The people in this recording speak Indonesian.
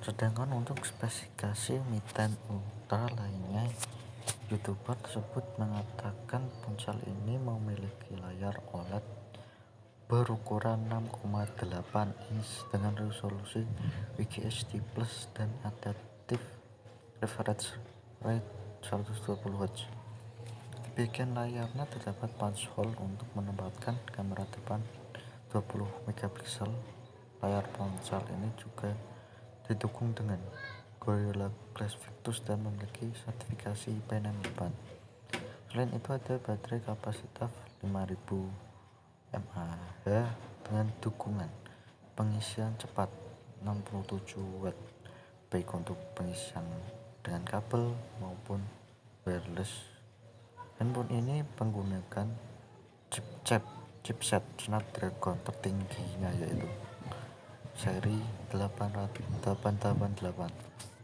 sedangkan untuk spesifikasi Mi 10 Ultra lainnya youtuber tersebut mengatakan ponsel ini memiliki layar OLED berukuran 6,8 inch dengan resolusi WQHD+ dan adaptive refresh rate 120Hz di bagian layarnya terdapat punch hole untuk menempatkan kamera depan 20 megapiksel. Layar ponsel ini juga didukung dengan Gorilla Glass Victus dan memiliki sertifikasi IP68. Selain itu ada baterai kapasitas 5000 mAh dengan dukungan pengisian cepat 67 watt baik untuk pengisian dengan kabel maupun wireless. Handphone ini menggunakan chipset chipset Snapdragon tertingginya yaitu seri 888